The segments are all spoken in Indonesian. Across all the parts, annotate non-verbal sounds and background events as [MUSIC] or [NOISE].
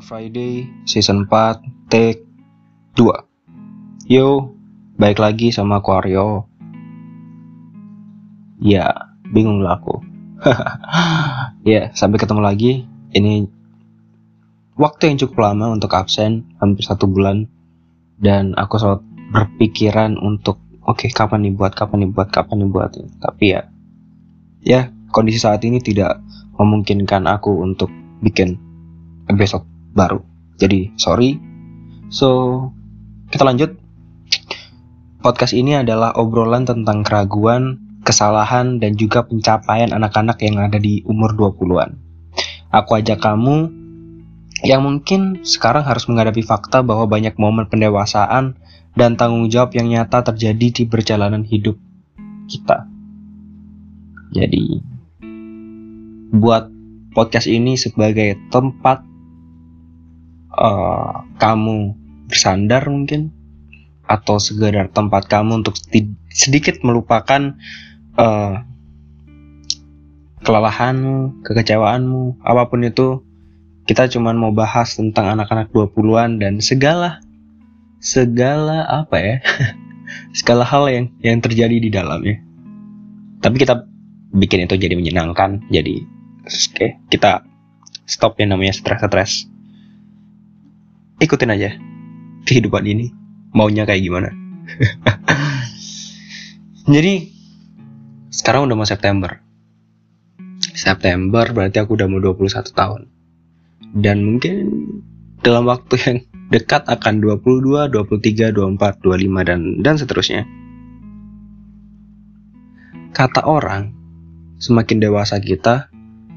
Friday Season 4 Take 2 Yo, baik lagi sama aku Aryo Ya, bingung lah aku. [LAUGHS] Ya, sampai ketemu lagi. Ini waktu yang cukup lama untuk absen Hampir satu bulan. Dan aku selalu berpikiran untuk Oke, okay, kapan nih buat, kapan nih buat, kapan nih buat. Tapi ya Ya, kondisi saat ini tidak memungkinkan aku untuk bikin besok baru. Jadi sorry. So kita lanjut. Podcast ini adalah obrolan tentang keraguan, kesalahan, dan juga pencapaian anak-anak yang ada di umur 20-an. Aku ajak kamu yang mungkin sekarang harus menghadapi fakta bahwa banyak momen pendewasaan dan tanggung jawab yang nyata terjadi di perjalanan hidup kita. Jadi, buat podcast ini sebagai tempat uh, kamu bersandar mungkin atau sekedar tempat kamu untuk sedikit melupakan uh, kelelahanmu, kekecewaanmu, apa pun itu, kita cuman mau bahas tentang anak-anak 20-an dan segala segala apa ya? [LAUGHS] segala hal yang yang terjadi di dalamnya. Tapi kita bikin itu jadi menyenangkan, jadi oke, okay, kita stop yang namanya stres-stres ikutin aja kehidupan ini. Maunya kayak gimana? [LAUGHS] Jadi sekarang udah mau September. September berarti aku udah mau 21 tahun. Dan mungkin dalam waktu yang dekat akan 22, 23, 24, 25 dan dan seterusnya. Kata orang, semakin dewasa kita,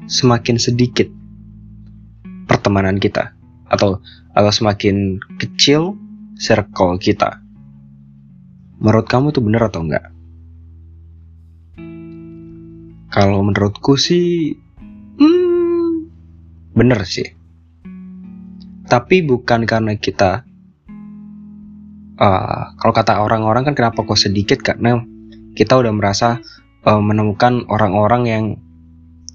semakin sedikit pertemanan kita atau atau semakin kecil circle kita. Menurut kamu itu benar atau enggak? Kalau menurutku sih, hmm, bener sih. Tapi bukan karena kita, uh, kalau kata orang-orang kan kenapa kok sedikit karena kita udah merasa uh, menemukan orang-orang yang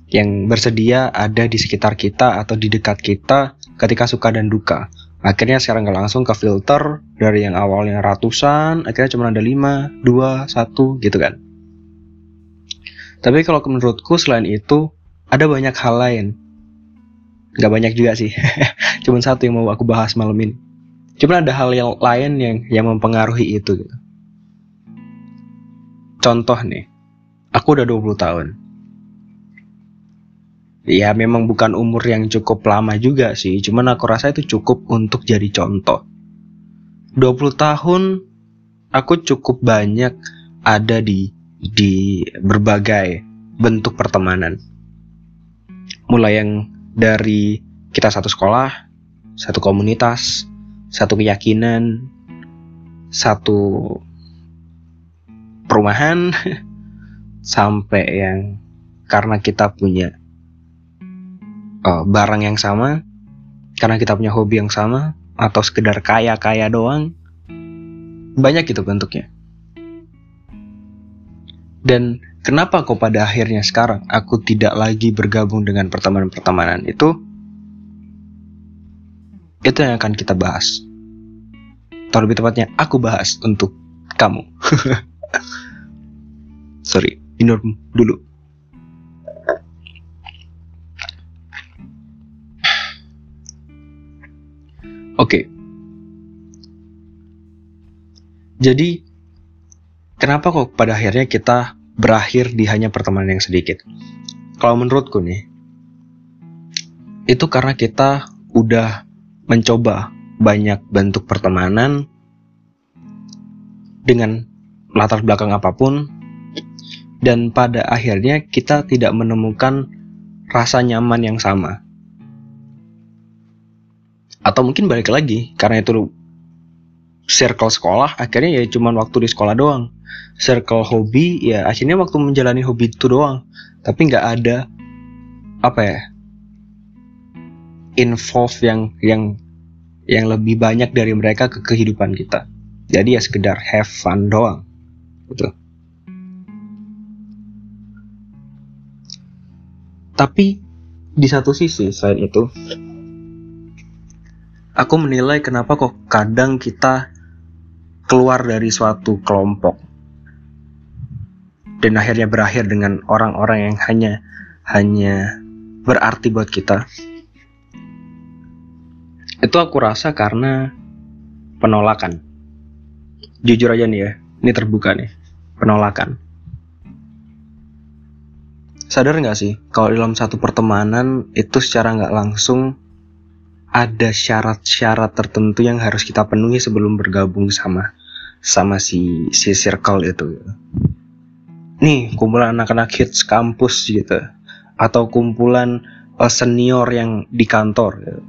yang bersedia ada di sekitar kita atau di dekat kita ketika suka dan duka. Akhirnya sekarang nggak langsung ke filter dari yang awalnya ratusan, akhirnya cuma ada 5, 2, 1 gitu kan. Tapi kalau menurutku selain itu ada banyak hal lain. Gak banyak juga sih. [LAUGHS] cuma satu yang mau aku bahas malam ini. Cuma ada hal yang lain yang yang mempengaruhi itu gitu. Contoh nih, aku udah 20 tahun ya memang bukan umur yang cukup lama juga sih. Cuman aku rasa itu cukup untuk jadi contoh. 20 tahun aku cukup banyak ada di di berbagai bentuk pertemanan. Mulai yang dari kita satu sekolah satu komunitas satu keyakinan satu perumahan [LAUGHS] sampai yang karena kita punya uh, barang yang sama karena kita punya hobi yang sama atau sekedar kaya-kaya doang banyak itu bentuknya. Dan kenapa kok pada akhirnya sekarang aku tidak lagi bergabung dengan pertemanan-pertemanan itu? Itu yang akan kita bahas. Atau lebih tepatnya aku bahas untuk kamu. [LAUGHS] Sorry minum dulu Oke. Jadi kenapa kok pada akhirnya kita berakhir di hanya pertemanan yang sedikit? Kalau menurutku nih, itu karena kita udah mencoba banyak bentuk pertemanan dengan latar belakang apa pun dan pada akhirnya kita tidak menemukan rasa nyaman yang sama atau mungkin balik lagi karena itu circle sekolah akhirnya ya cuman waktu di sekolah doang. Circle hobi ya akhirnya waktu menjalani hobi itu doang. Tapi nggak ada apa ya involve yang yang yang lebih banyak dari mereka ke kehidupan kita. Jadi ya sekedar have fun doang. Gitu. Tapi di satu sisi selain itu aku menilai kenapa kok kadang kita keluar dari suatu kelompok dan akhirnya berakhir dengan orang-orang yang hanya hanya berarti buat kita. Itu aku rasa karena penolakan. Jujur aja nih ya, ini terbuka nih, penolakan. Sadar nggak sih, kalau dalam satu pertemanan itu secara nggak langsung ada syarat-syarat tertentu yang harus kita penuhi sebelum bergabung sama sama si si circle itu. Nih, kumpulan anak-anak hits kampus gitu, atau kumpulan uh, senior yang di kantor. Gitu.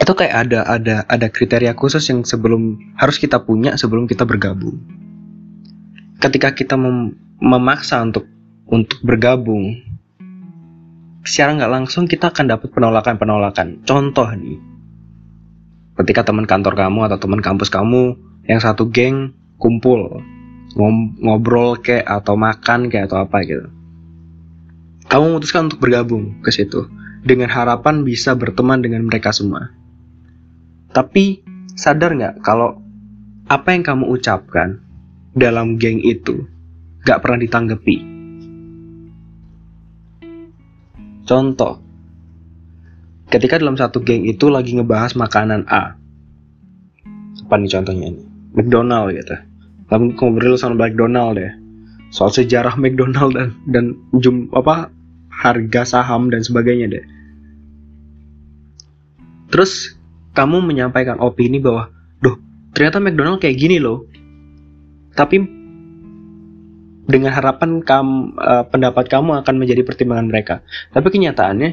Itu kayak ada ada ada kriteria khusus yang sebelum harus kita punya sebelum kita bergabung. Ketika kita mem memaksa untuk untuk bergabung, secara nggak langsung kita akan dapat penolakan-penolakan. Contoh nih, ketika teman kantor kamu atau teman kampus kamu yang satu geng kumpul ngobrol kayak atau makan kayak atau apa gitu. Kamu memutuskan untuk bergabung ke situ dengan harapan bisa berteman dengan mereka semua. Tapi sadar nggak kalau apa yang kamu ucapkan dalam geng itu gak pernah ditanggapi Contoh, ketika dalam satu geng itu lagi ngebahas makanan A. Apa nih contohnya ini? McDonald gitu. Lalu ngobrol sama McDonald deh. Soal sejarah McDonald dan dan jum apa harga saham dan sebagainya deh. Terus kamu menyampaikan opini bahwa, "Duh, ternyata McDonald kayak gini loh." Tapi dengan harapan kam, uh, pendapat kamu akan menjadi pertimbangan mereka. Tapi kenyataannya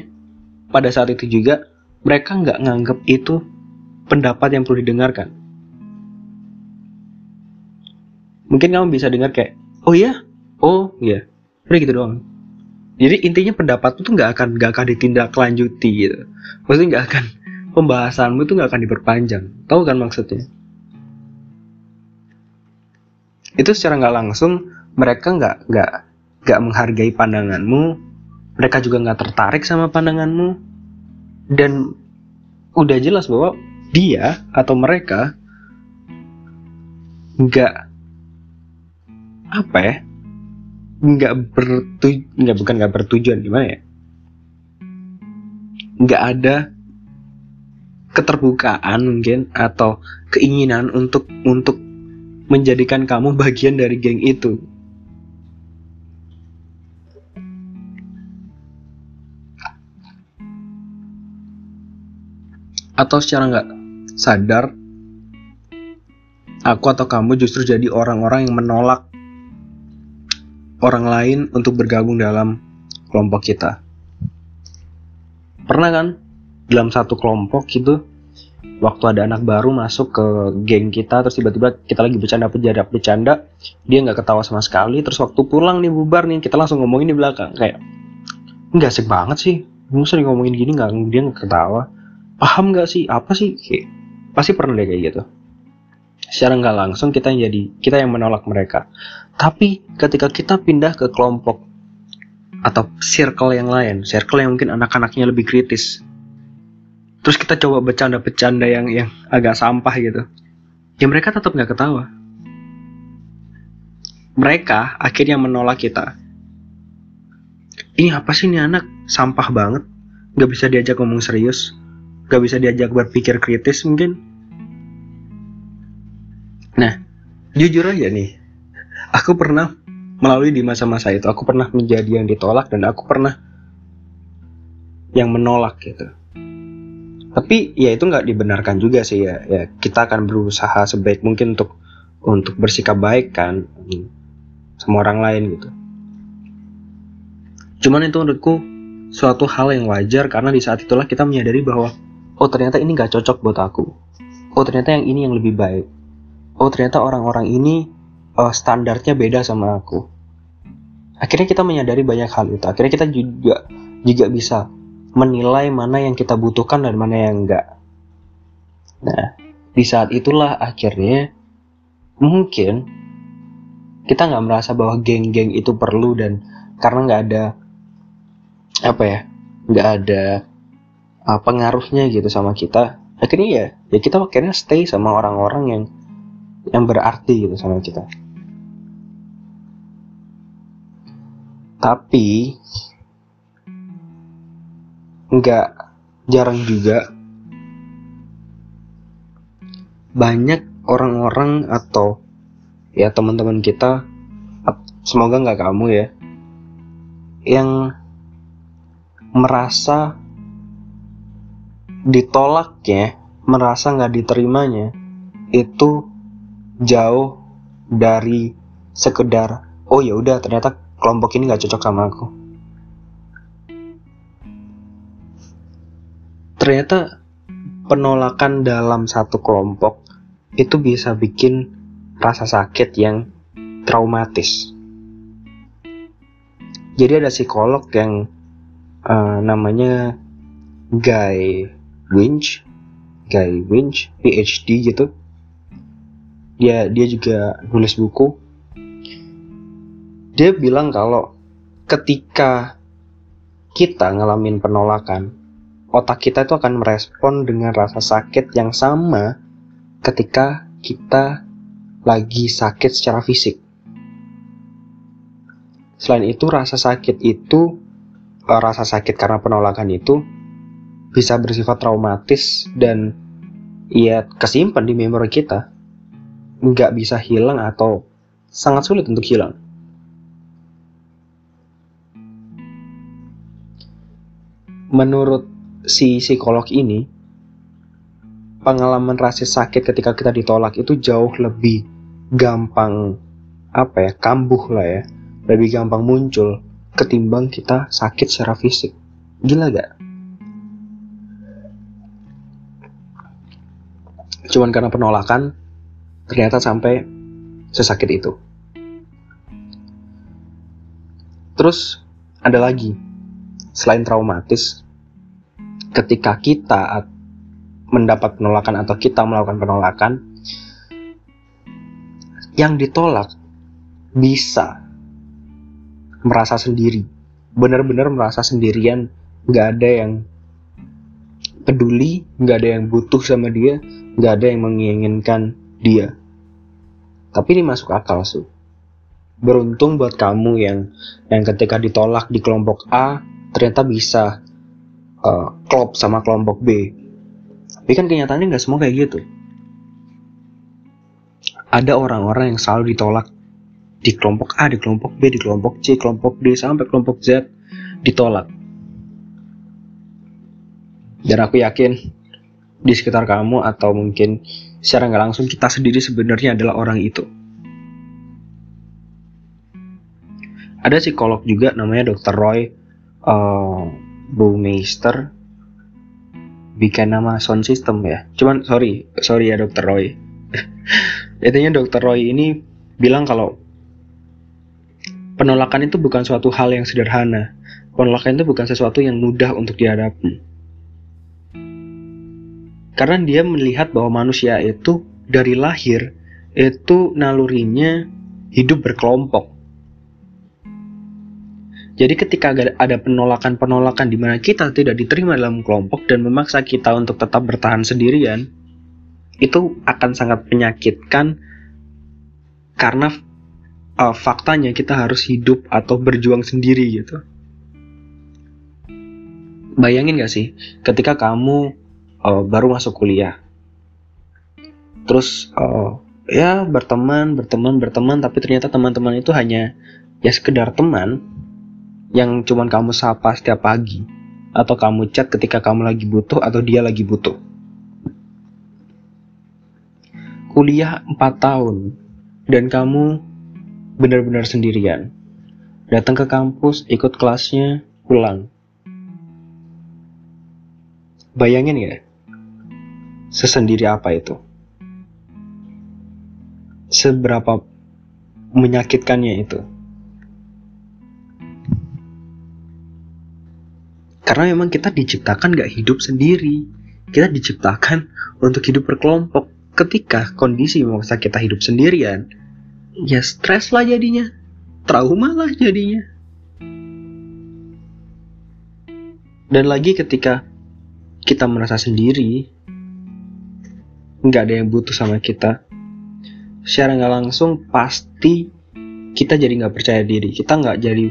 pada saat itu juga mereka nggak nganggap itu pendapat yang perlu didengarkan. Mungkin kamu bisa dengar kayak, oh iya, oh iya, udah gitu doang. Jadi intinya pendapat itu nggak akan nggak akan ditindaklanjuti gitu. Maksudnya nggak akan [LAUGHS] pembahasanmu itu nggak akan diperpanjang. Tahu kan maksudnya? Itu secara nggak langsung mereka nggak nggak nggak menghargai pandanganmu mereka juga nggak tertarik sama pandanganmu. Dan udah jelas bahwa dia atau mereka nggak apa ya nggak bertujuan nggak bukan nggak bertujuan gimana ya? Nggak ada keterbukaan mungkin atau keinginan untuk untuk menjadikan kamu bagian dari geng itu atau secara nggak sadar aku atau kamu justru jadi orang-orang yang menolak orang lain untuk bergabung dalam kelompok kita. Pernah kan dalam satu kelompok gitu waktu ada anak baru masuk ke geng kita terus tiba-tiba kita lagi bercanda bercanda bercanda dia nggak ketawa sama sekali terus waktu pulang nih bubar nih kita langsung ngomongin di belakang kayak nggak asik banget sih masa ngomongin gini nggak dia nggak ketawa paham nggak sih? Apa sih? Kayak, pasti pernah deh kayak gitu. Secara nggak langsung kita yang jadi kita yang menolak mereka. Tapi ketika kita pindah ke kelompok atau circle yang lain circle yang mungkin anak-anaknya lebih kritis terus kita coba bercanda-bercanda yang yang agak sampah gitu ya mereka tetap nggak ketawa. Mereka akhirnya menolak kita. Ini apa sih ini anak? Sampah banget. Nggak bisa diajak ngomong serius gak bisa diajak berpikir kritis mungkin. Nah jujur aja nih. Aku pernah melalui di masa-masa itu aku pernah menjadi yang ditolak dan aku pernah yang menolak gitu. Tapi ya itu nggak dibenarkan juga sih ya. Ya kita akan berusaha sebaik mungkin untuk untuk bersikap baik kan sama orang lain gitu. Cuman itu menurutku suatu hal yang wajar karena di saat itulah kita menyadari bahwa oh ternyata ini gak cocok buat aku. Oh ternyata yang ini yang lebih baik. Oh ternyata orang-orang ini uh, standarnya beda sama aku. Akhirnya kita menyadari banyak hal itu. Akhirnya kita juga juga bisa menilai mana yang kita butuhkan dan mana yang enggak nah di saat itulah akhirnya mungkin kita nggak merasa bahwa geng-geng itu perlu dan karena nggak ada apa ya nggak ada uh, pengaruhnya gitu sama kita. Akhirnya ya ya kita akhirnya stay sama orang-orang yang yang berarti gitu sama kita. Tapi nggak jarang juga banyak orang-orang atau ya teman-teman kita semoga nggak kamu ya yang merasa ditolaknya merasa nggak diterimanya itu jauh dari sekedar oh ya udah ternyata kelompok ini nggak cocok sama aku. Ternyata penolakan dalam satu kelompok itu bisa bikin rasa sakit yang traumatis. Jadi ada psikolog yang uh, namanya Guy Winch Guy Winch PhD gitu. Dia dia juga nulis buku. Dia bilang kalau ketika kita ngalamin penolakan otak kita itu akan merespon dengan rasa sakit yang sama ketika kita lagi sakit secara fisik. Selain itu, rasa sakit itu, uh, rasa sakit karena penolakan itu bisa bersifat traumatis dan ya kesimpan di memori kita. Nggak bisa hilang atau sangat sulit untuk hilang. Menurut si psikolog ini, pengalaman rasa sakit ketika kita ditolak itu jauh lebih gampang apa ya kambuh lah ya lebih gampang muncul ketimbang kita sakit secara fisik. Gila gak? Cuman karena penolakan, ternyata sampai sesakit itu. Terus ada lagi, selain traumatis, ketika kita mendapat penolakan atau kita melakukan penolakan, yang ditolak bisa merasa sendiri. Benar-benar merasa sendirian. Nggak ada yang peduli nggak ada yang butuh sama dia nggak ada yang menginginkan dia. Tapi ini masuk akal su. Beruntung buat kamu yang yang ketika ditolak di kelompok A ternyata bisa uh, klop sama kelompok B. Tapi kan kenyataannya nggak semua kayak gitu. Ada orang-orang yang selalu ditolak di kelompok A, di kelompok B, di kelompok C, kelompok D sampai kelompok Z ditolak. Dan aku yakin di sekitar kamu atau mungkin secara nggak langsung kita sendiri sebenarnya adalah orang itu. Ada psikolog juga namanya Dr. Roy uh, Baumeister bikin nama sound system ya. Cuman sorry, sorry ya Dr. Roy. [LAUGHS] Intinya Dr. Roy ini bilang kalau Penolakan itu bukan suatu hal yang sederhana. Penolakan itu bukan sesuatu yang mudah untuk dihadapi. Karena dia melihat bahwa manusia itu dari lahir itu nalurinya hidup berkelompok. Jadi ketika ada penolakan-penolakan di mana kita tidak diterima dalam kelompok dan memaksa kita untuk tetap bertahan sendirian, itu akan sangat menyakitkan karena uh, faktanya kita harus hidup atau berjuang sendiri gitu. Bayangin gak sih ketika kamu uh, baru masuk kuliah, terus uh, ya berteman, berteman, berteman, tapi ternyata teman-teman itu hanya ya sekedar teman yang cuman kamu sapa setiap pagi atau kamu chat ketika kamu lagi butuh atau dia lagi butuh. Kuliah 4 tahun dan kamu benar-benar sendirian. Datang ke kampus, ikut kelasnya, pulang. Bayangin ya, sesendiri apa itu? Seberapa menyakitkannya itu? Karena memang kita diciptakan gak hidup sendiri. Kita diciptakan untuk hidup berkelompok. Ketika kondisi memaksa kita hidup sendirian, ya stres lah jadinya trauma lah jadinya dan lagi ketika kita merasa sendiri nggak ada yang butuh sama kita. Secara nggak langsung pasti kita jadi nggak percaya diri. Kita nggak jadi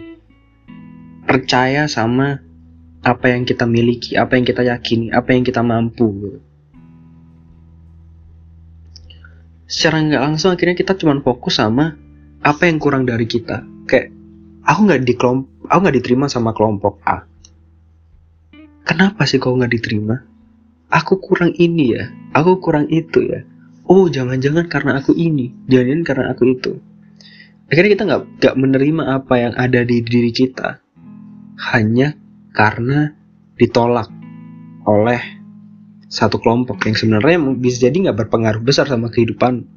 percaya sama apa yang kita miliki apa yang kita yakini apa yang kita mampu gitu. secara nggak langsung akhirnya kita cuma fokus sama apa yang kurang dari kita. Kayak aku nggak di aku nggak diterima sama kelompok A. Kenapa sih kau nggak diterima aku kurang ini ya. Aku kurang itu ya. Oh jangan-jangan karena aku ini. Jangan karena aku itu. Akhirnya kita nggak nggak menerima apa yang ada di diri kita. Hanya karena ditolak oleh satu kelompok yang sebenarnya bisa jadi nggak berpengaruh besar sama kehidupan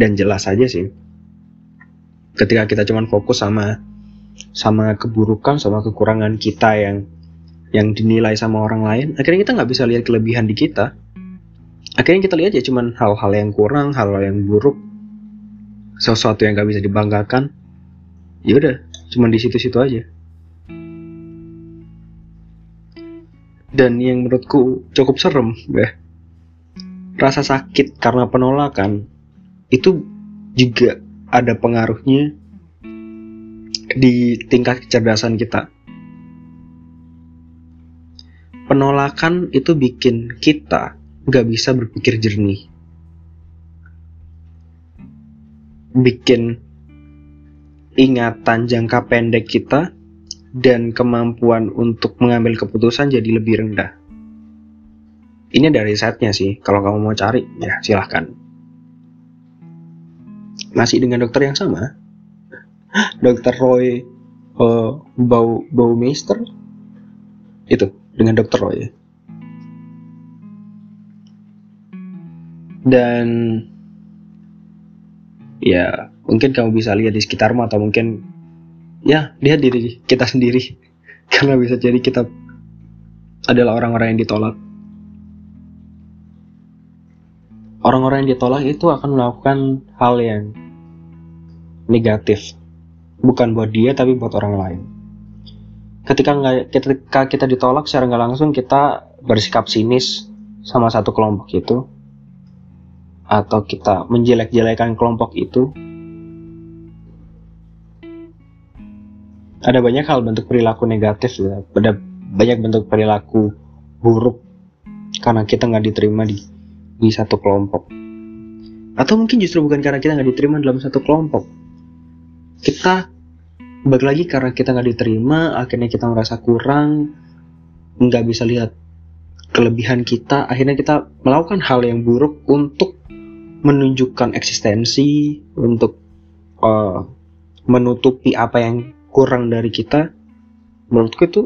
dan jelas aja sih. Ketika kita cuman fokus sama sama keburukan sama kekurangan kita yang yang dinilai sama orang lain akhirnya kita nggak bisa lihat kelebihan di kita. Akhirnya kita lihat ya cuman hal-hal yang kurang hal-hal yang buruk sesuatu yang nggak bisa dibanggakan. Ya udah cuman di situ-situ aja. Dan yang menurutku cukup serem ya. Rasa sakit karena penolakan itu juga ada pengaruhnya di tingkat kecerdasan kita. Penolakan itu bikin kita nggak bisa berpikir jernih. Bikin ingatan jangka pendek kita dan kemampuan untuk mengambil keputusan jadi lebih rendah. Ini dari setnya sih, kalau kamu mau cari, ya silahkan masih dengan dokter yang sama? Dokter Roy uh, Bau Baumeister? Itu dengan dokter Roy. Dan ya mungkin kamu bisa lihat di sekitarmu atau mungkin ya lihat diri kita sendiri. [LAUGHS] Karena bisa jadi kita adalah orang-orang yang ditolak orang-orang yang ditolak itu akan melakukan hal yang negatif. Bukan buat dia tapi buat orang lain. Ketika nggak ketika kita ditolak secara nggak langsung kita bersikap sinis sama satu kelompok itu. Atau kita menjelek-jelekan kelompok itu. Ada banyak hal bentuk perilaku negatif ya ada banyak bentuk perilaku buruk karena kita nggak diterima di di satu kelompok. Atau mungkin justru bukan karena kita nggak diterima dalam satu kelompok. Kita balik lagi karena kita nggak diterima, akhirnya kita merasa kurang, nggak bisa lihat kelebihan kita, akhirnya kita melakukan hal yang buruk untuk menunjukkan eksistensi, untuk uh, menutupi apa yang kurang dari kita. Menurutku itu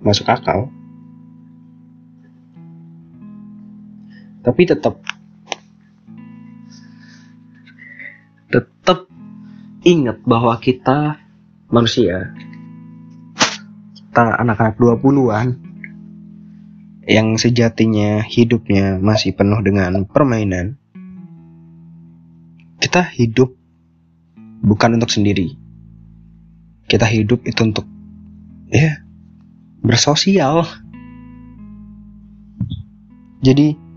masuk akal. Tapi tetap tetap ingat bahwa kita manusia. Kita anak-anak 20-an yang sejatinya hidupnya masih penuh dengan permainan kita hidup bukan untuk sendiri. Kita hidup itu untuk ya bersosial. Jadi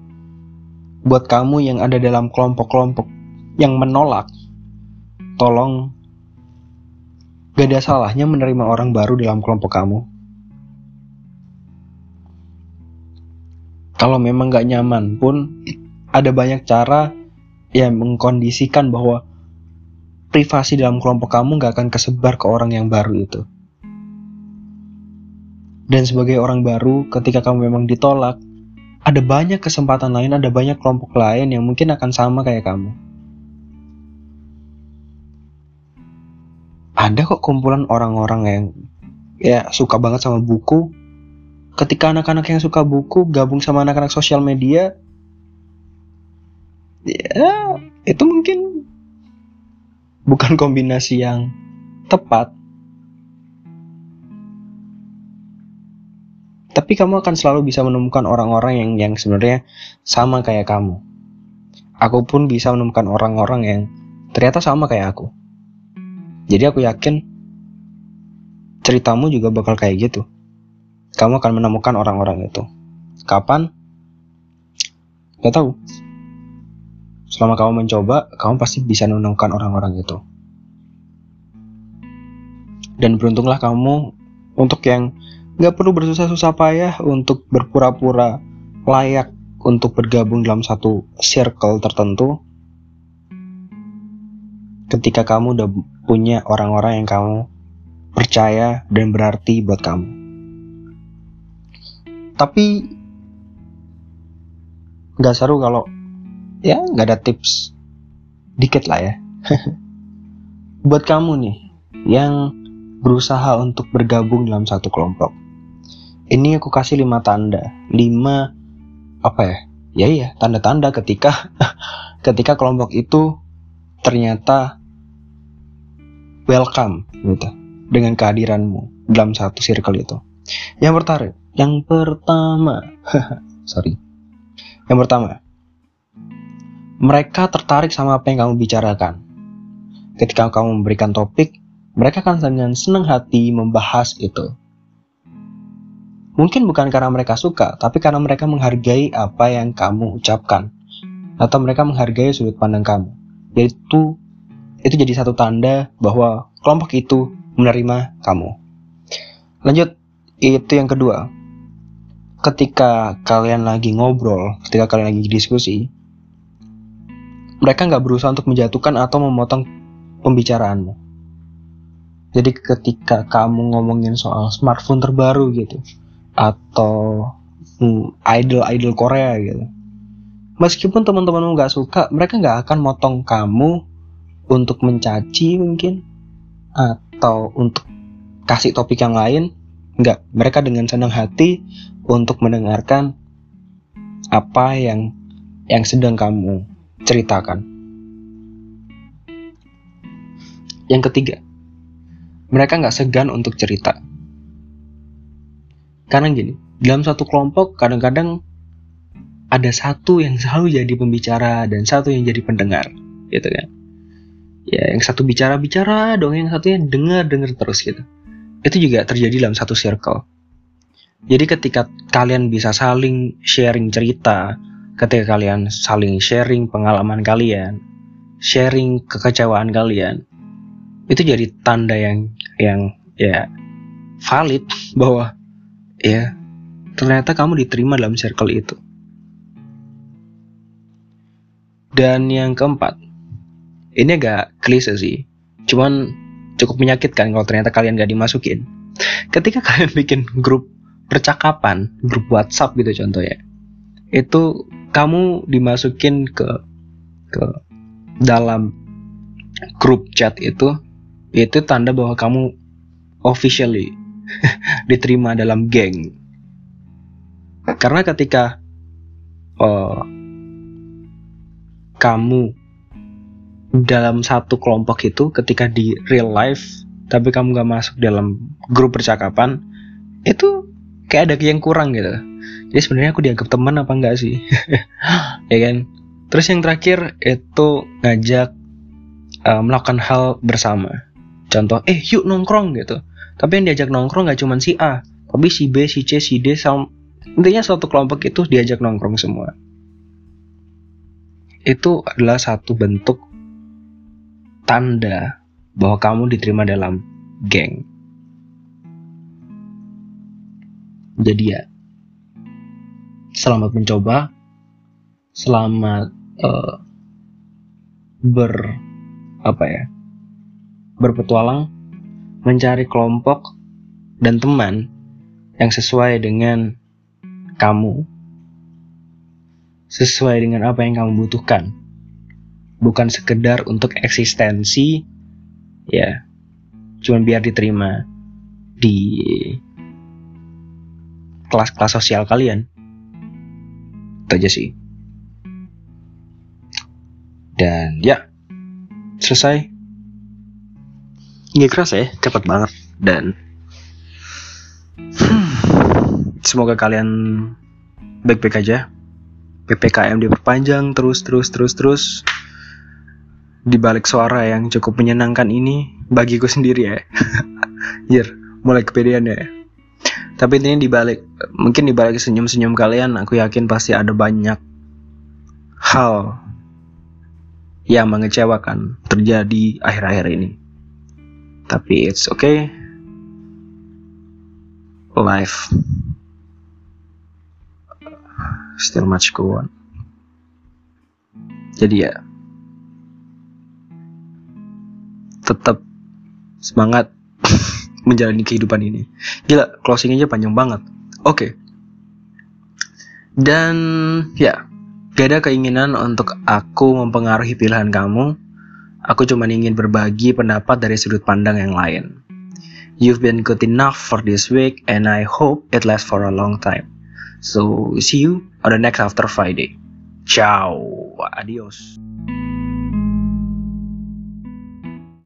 buat kamu yang ada dalam kelompok-kelompok yang menolak, tolong gak ada salahnya menerima orang baru dalam kelompok kamu. Kalau memang gak nyaman pun, ada banyak cara yang mengkondisikan bahwa privasi dalam kelompok kamu gak akan kesebar ke orang yang baru itu. Dan sebagai orang baru, ketika kamu memang ditolak, ada banyak kesempatan lain, ada banyak kelompok lain yang mungkin akan sama kayak kamu. Ada kok kumpulan orang-orang yang ya suka banget sama buku. Ketika anak-anak yang suka buku gabung sama anak-anak sosial media, ya itu mungkin bukan kombinasi yang tepat. Tapi kamu akan selalu bisa menemukan orang-orang yang yang sebenarnya sama kayak kamu. Aku pun bisa menemukan orang-orang yang ternyata sama kayak aku. Jadi aku yakin ceritamu juga bakal kayak gitu. Kamu akan menemukan orang-orang itu. Kapan? Gak tahu. Selama kamu mencoba, kamu pasti bisa menemukan orang-orang itu. Dan beruntunglah kamu untuk yang gak perlu bersusah-susah payah untuk berpura-pura layak untuk bergabung dalam satu circle tertentu. Ketika kamu udah punya orang-orang yang kamu percaya dan berarti buat kamu. Tapi nggak seru kalau ya nggak ada tips dikit lah ya [LAUGHS] buat kamu nih yang berusaha untuk bergabung dalam satu kelompok. Ini aku kasih lima tanda. Lima apa ya? Ya iya tanda-tanda ketika [LAUGHS] ketika kelompok itu ternyata welcome gitu dengan kehadiranmu dalam satu circle itu. Yang pertama yang pertama [LAUGHS] sorry. Yang pertama mereka tertarik sama apa yang kamu bicarakan. Ketika kamu memberikan topik, mereka akan dengan senang hati membahas itu. Mungkin bukan karena mereka suka, tapi karena mereka menghargai apa yang kamu ucapkan, atau mereka menghargai sudut pandang kamu. Yaitu itu jadi satu tanda bahwa kelompok itu menerima kamu. Lanjut, itu yang kedua. Ketika kalian lagi ngobrol, ketika kalian lagi diskusi, mereka nggak berusaha untuk menjatuhkan atau memotong pembicaraanmu. Jadi ketika kamu ngomongin soal smartphone terbaru gitu, atau hmm, idol-idol Korea gitu, meskipun teman-temanmu nggak suka, mereka nggak akan motong kamu untuk mencaci mungkin, atau untuk kasih topik yang lain, nggak. Mereka dengan senang hati untuk mendengarkan apa yang yang sedang kamu ceritakan. Yang ketiga, mereka nggak segan untuk cerita. Karena gini, dalam satu kelompok kadang-kadang ada satu yang selalu jadi pembicara dan satu yang jadi pendengar, gitu kan? Ya, yang satu bicara-bicara, dong yang satunya dengar-dengar terus gitu. Itu juga terjadi dalam satu circle. Jadi ketika kalian bisa saling sharing cerita, ketika kalian saling sharing pengalaman kalian, sharing kekecewaan kalian, itu jadi tanda yang yang ya valid bahwa ya ternyata kamu diterima dalam circle itu. Dan yang keempat, ini agak klise sih, cuman cukup menyakitkan kalau ternyata kalian gak dimasukin. Ketika [LAUGHS] kalian bikin grup percakapan, grup WhatsApp gitu contohnya, itu kamu dimasukin ke ke dalam grup chat itu itu tanda bahwa kamu officially [LAUGHS] diterima dalam geng. Karena ketika uh, kamu dalam satu kelompok itu ketika di real life tapi kamu gak masuk dalam grup percakapan itu kayak ada yang kurang gitu. Jadi sebenarnya aku dianggap teman apa enggak sih? [LAUGHS] Ya kan? Terus yang terakhir itu ngajak uh, melakukan hal bersama contoh eh yuk nongkrong gitu. Tapi yang diajak nongkrong nggak cuma si A tapi si B si C si D sama intinya suatu kelompok itu diajak nongkrong semua. Itu adalah satu bentuk tanda bahwa kamu diterima dalam geng. Jadi ya selamat mencoba, selamat uh, ber apa ya berpetualang, mencari kelompok dan teman yang sesuai dengan kamu, sesuai dengan apa yang kamu butuhkan, bukan sekedar untuk eksistensi, ya, cuma biar diterima di kelas-kelas sosial kalian. Itu aja sih. Dan ya selesai nggak keras ya cepet banget dan hmm, semoga kalian baik-baik aja ppkm diperpanjang terus terus terus terus di balik suara yang cukup menyenangkan ini bagiku sendiri ya. [LAUGHS] Yer, mulai kepedean ya. Tapi ini di balik mungkin di balik senyum-senyum kalian aku yakin pasti ada banyak hal yang mengecewakan terjadi akhir-akhir ini. Tapi it's okay. Life still much go on. Jadi ya tetap semangat [LAUGHS] menjalani kehidupan ini. Gila, closing aja panjang banget. Oke. Okay. Dan ya, gak ada keinginan untuk aku mempengaruhi pilihan kamu. Aku cuma ingin berbagi pendapat dari sudut pandang yang lain. You've been good enough for this week and I hope it lasts for a long time. So, see you on the next After Friday. Ciao. Adios.